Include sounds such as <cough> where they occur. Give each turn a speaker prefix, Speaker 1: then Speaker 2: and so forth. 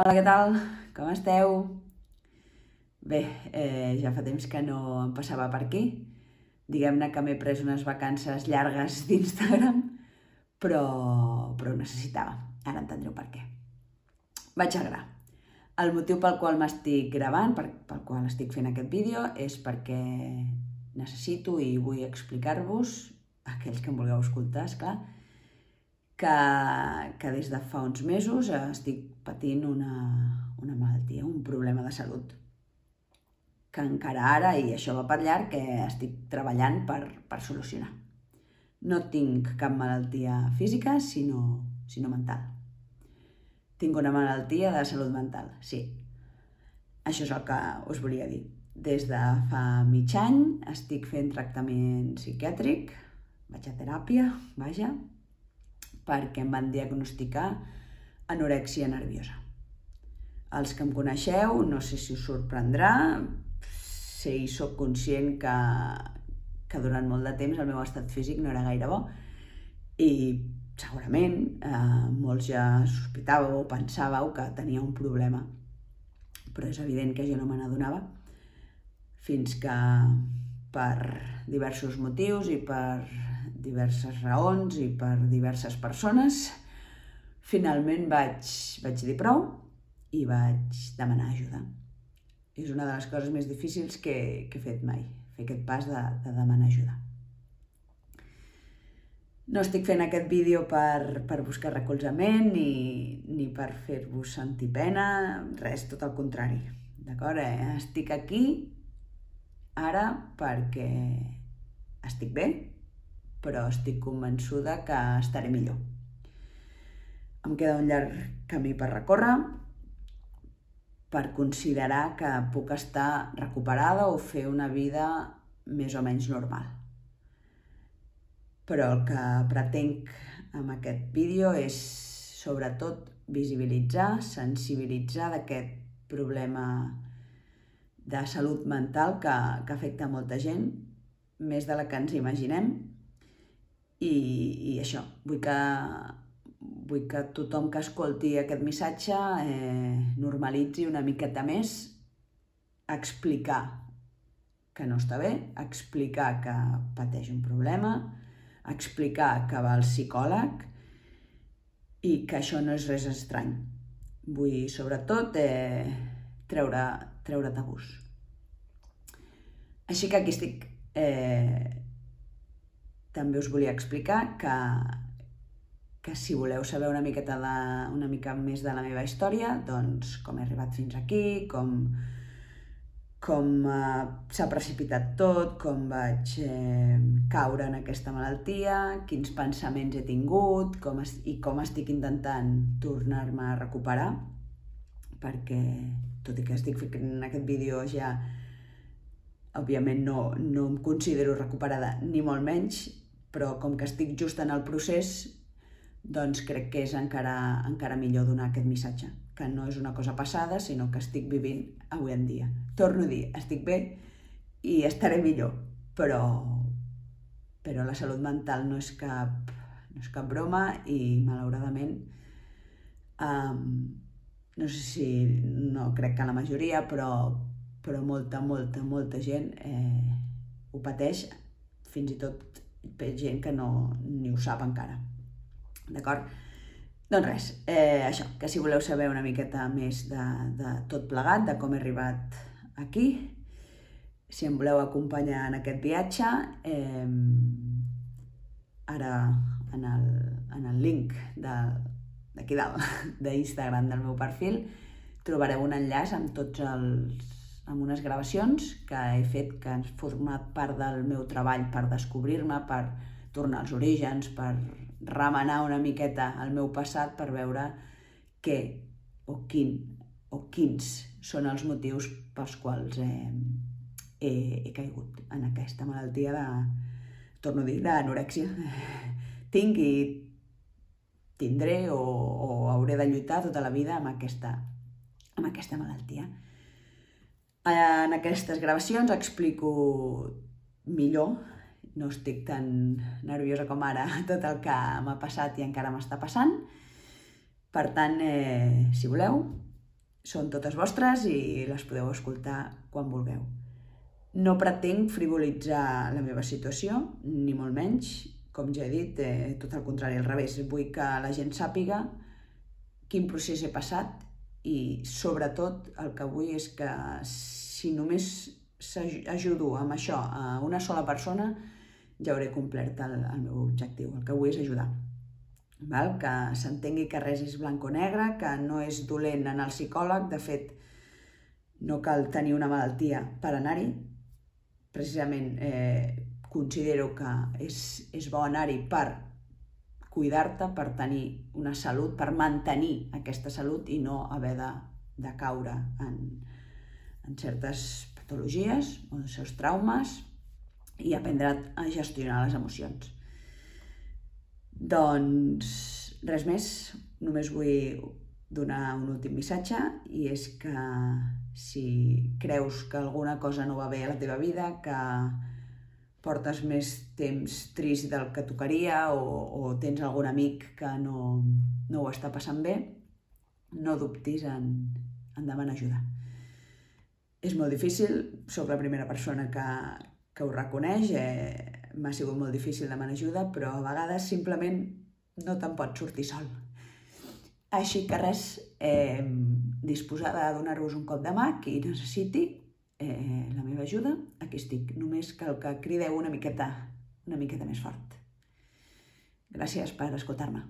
Speaker 1: Hola, què tal? Com esteu? Bé, eh, ja fa temps que no em passava per aquí. Diguem-ne que m'he pres unes vacances llargues <laughs> d'Instagram, però, però ho necessitava. Ara entendreu per què. Vaig a gra. El motiu pel qual m'estic gravant, per, pel qual estic fent aquest vídeo, és perquè necessito i vull explicar-vos, aquells que em vulgueu escoltar, esclar, que, que des de fa uns mesos estic patint una, una malaltia, un problema de salut que encara ara, i això va per llarg, que estic treballant per, per solucionar. No tinc cap malaltia física, sinó, sinó mental. Tinc una malaltia de salut mental, sí. Això és el que us volia dir. Des de fa mig any estic fent tractament psiquiàtric, vaig a teràpia, vaja, perquè em van diagnosticar anorèxia nerviosa. Els que em coneixeu, no sé si us sorprendrà, sé i sóc conscient que, que durant molt de temps el meu estat físic no era gaire bo i segurament eh, molts ja sospitàveu o pensàveu que tenia un problema però és evident que jo no me n'adonava fins que per diversos motius i per diverses raons i per diverses persones finalment vaig, vaig dir prou i vaig demanar ajuda és una de les coses més difícils que, que he fet mai, fer aquest pas de, de demanar ajuda. No estic fent aquest vídeo per, per buscar recolzament ni, ni per fer-vos sentir pena, res, tot el contrari. D'acord? Eh? Estic aquí ara perquè estic bé, però estic convençuda que estaré millor. Em queda un llarg camí per recórrer, per considerar que puc estar recuperada o fer una vida més o menys normal. Però el que pretenc amb aquest vídeo és sobretot visibilitzar, sensibilitzar d'aquest problema de salut mental que, que afecta molta gent, més de la que ens imaginem, i, i això, vull que vull que tothom que escolti aquest missatge eh, normalitzi una miqueta més explicar que no està bé, explicar que pateix un problema, explicar que va al psicòleg i que això no és res estrany. Vull, sobretot, eh, treure, treure tabús. Així que aquí estic. Eh, també us volia explicar que que si voleu saber una miqueta de, una mica més de la meva història, doncs com he arribat fins aquí, com, com eh, s'ha precipitat tot, com vaig eh, caure en aquesta malaltia, quins pensaments he tingut com es, i com estic intentant tornar-me a recuperar, perquè tot i que estic fent aquest vídeo ja, òbviament no, no em considero recuperada ni molt menys, però com que estic just en el procés, doncs crec que és encara, encara millor donar aquest missatge, que no és una cosa passada, sinó que estic vivint avui en dia. Torno a dir, estic bé i estaré millor, però, però la salut mental no és cap, no és cap broma i malauradament um, no sé si, no crec que la majoria, però, però molta, molta, molta gent eh, ho pateix, fins i tot gent que no ni ho sap encara. D'acord? Doncs res, eh, això, que si voleu saber una miqueta més de, de tot plegat, de com he arribat aquí, si em voleu acompanyar en aquest viatge, eh, ara en el, en el link d'aquí dalt, <laughs> d'Instagram del meu perfil, trobareu un enllaç amb tots els amb unes gravacions que he fet que han format part del meu treball per descobrir-me, per tornar als orígens, per remenar una miqueta el meu passat per veure què o quin o quins són els motius pels quals eh, he, he caigut en aquesta malaltia de, torno a dir, d'anorèxia. <laughs> Tinc i tindré o, o hauré de lluitar tota la vida amb aquesta, amb aquesta malaltia. En aquestes gravacions explico millor no estic tan nerviosa com ara <laughs> tot el que m'ha passat i encara m'està passant. Per tant, eh, si voleu, són totes vostres i les podeu escoltar quan vulgueu. No pretenc frivolitzar la meva situació, ni molt menys, com ja he dit, eh, tot el contrari, al revés. Vull que la gent sàpiga quin procés he passat i sobretot el que vull és que si només ajudo amb això a una sola persona ja hauré complert el, el meu objectiu. El que vull és ajudar. Val? Que s'entengui que res és blanc o negre, que no és dolent anar al psicòleg, de fet no cal tenir una malaltia per anar-hi. Precisament eh, considero que és, és bo anar-hi per cuidar-te, per tenir una salut, per mantenir aquesta salut i no haver de, de caure en, en certes patologies o els seus traumes i aprendre a gestionar les emocions. Doncs res més, només vull donar un últim missatge i és que si creus que alguna cosa no va bé a la teva vida, que portes més temps trist del que tocaria o, o tens algun amic que no, no ho està passant bé, no dubtis en, en demanar ajuda. És molt difícil, sóc la primera persona que, que ho reconeix, eh, m'ha sigut molt difícil demanar ajuda, però a vegades simplement no te'n pots sortir sol. Així que res, eh, disposada a donar-vos un cop de mà, qui necessiti, eh, la meva ajuda, aquí estic. Només cal que crideu una miqueta, una miqueta més fort. Gràcies per escoltar-me.